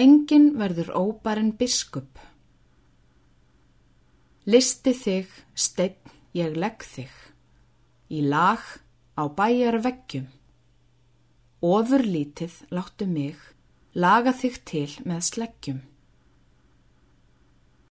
Engin verður óbærin biskup. Listi þig, steinn, ég legg þig. Í lag á bæjar veggjum. Ofur lítið láttu mig, laga þig til með sleggjum.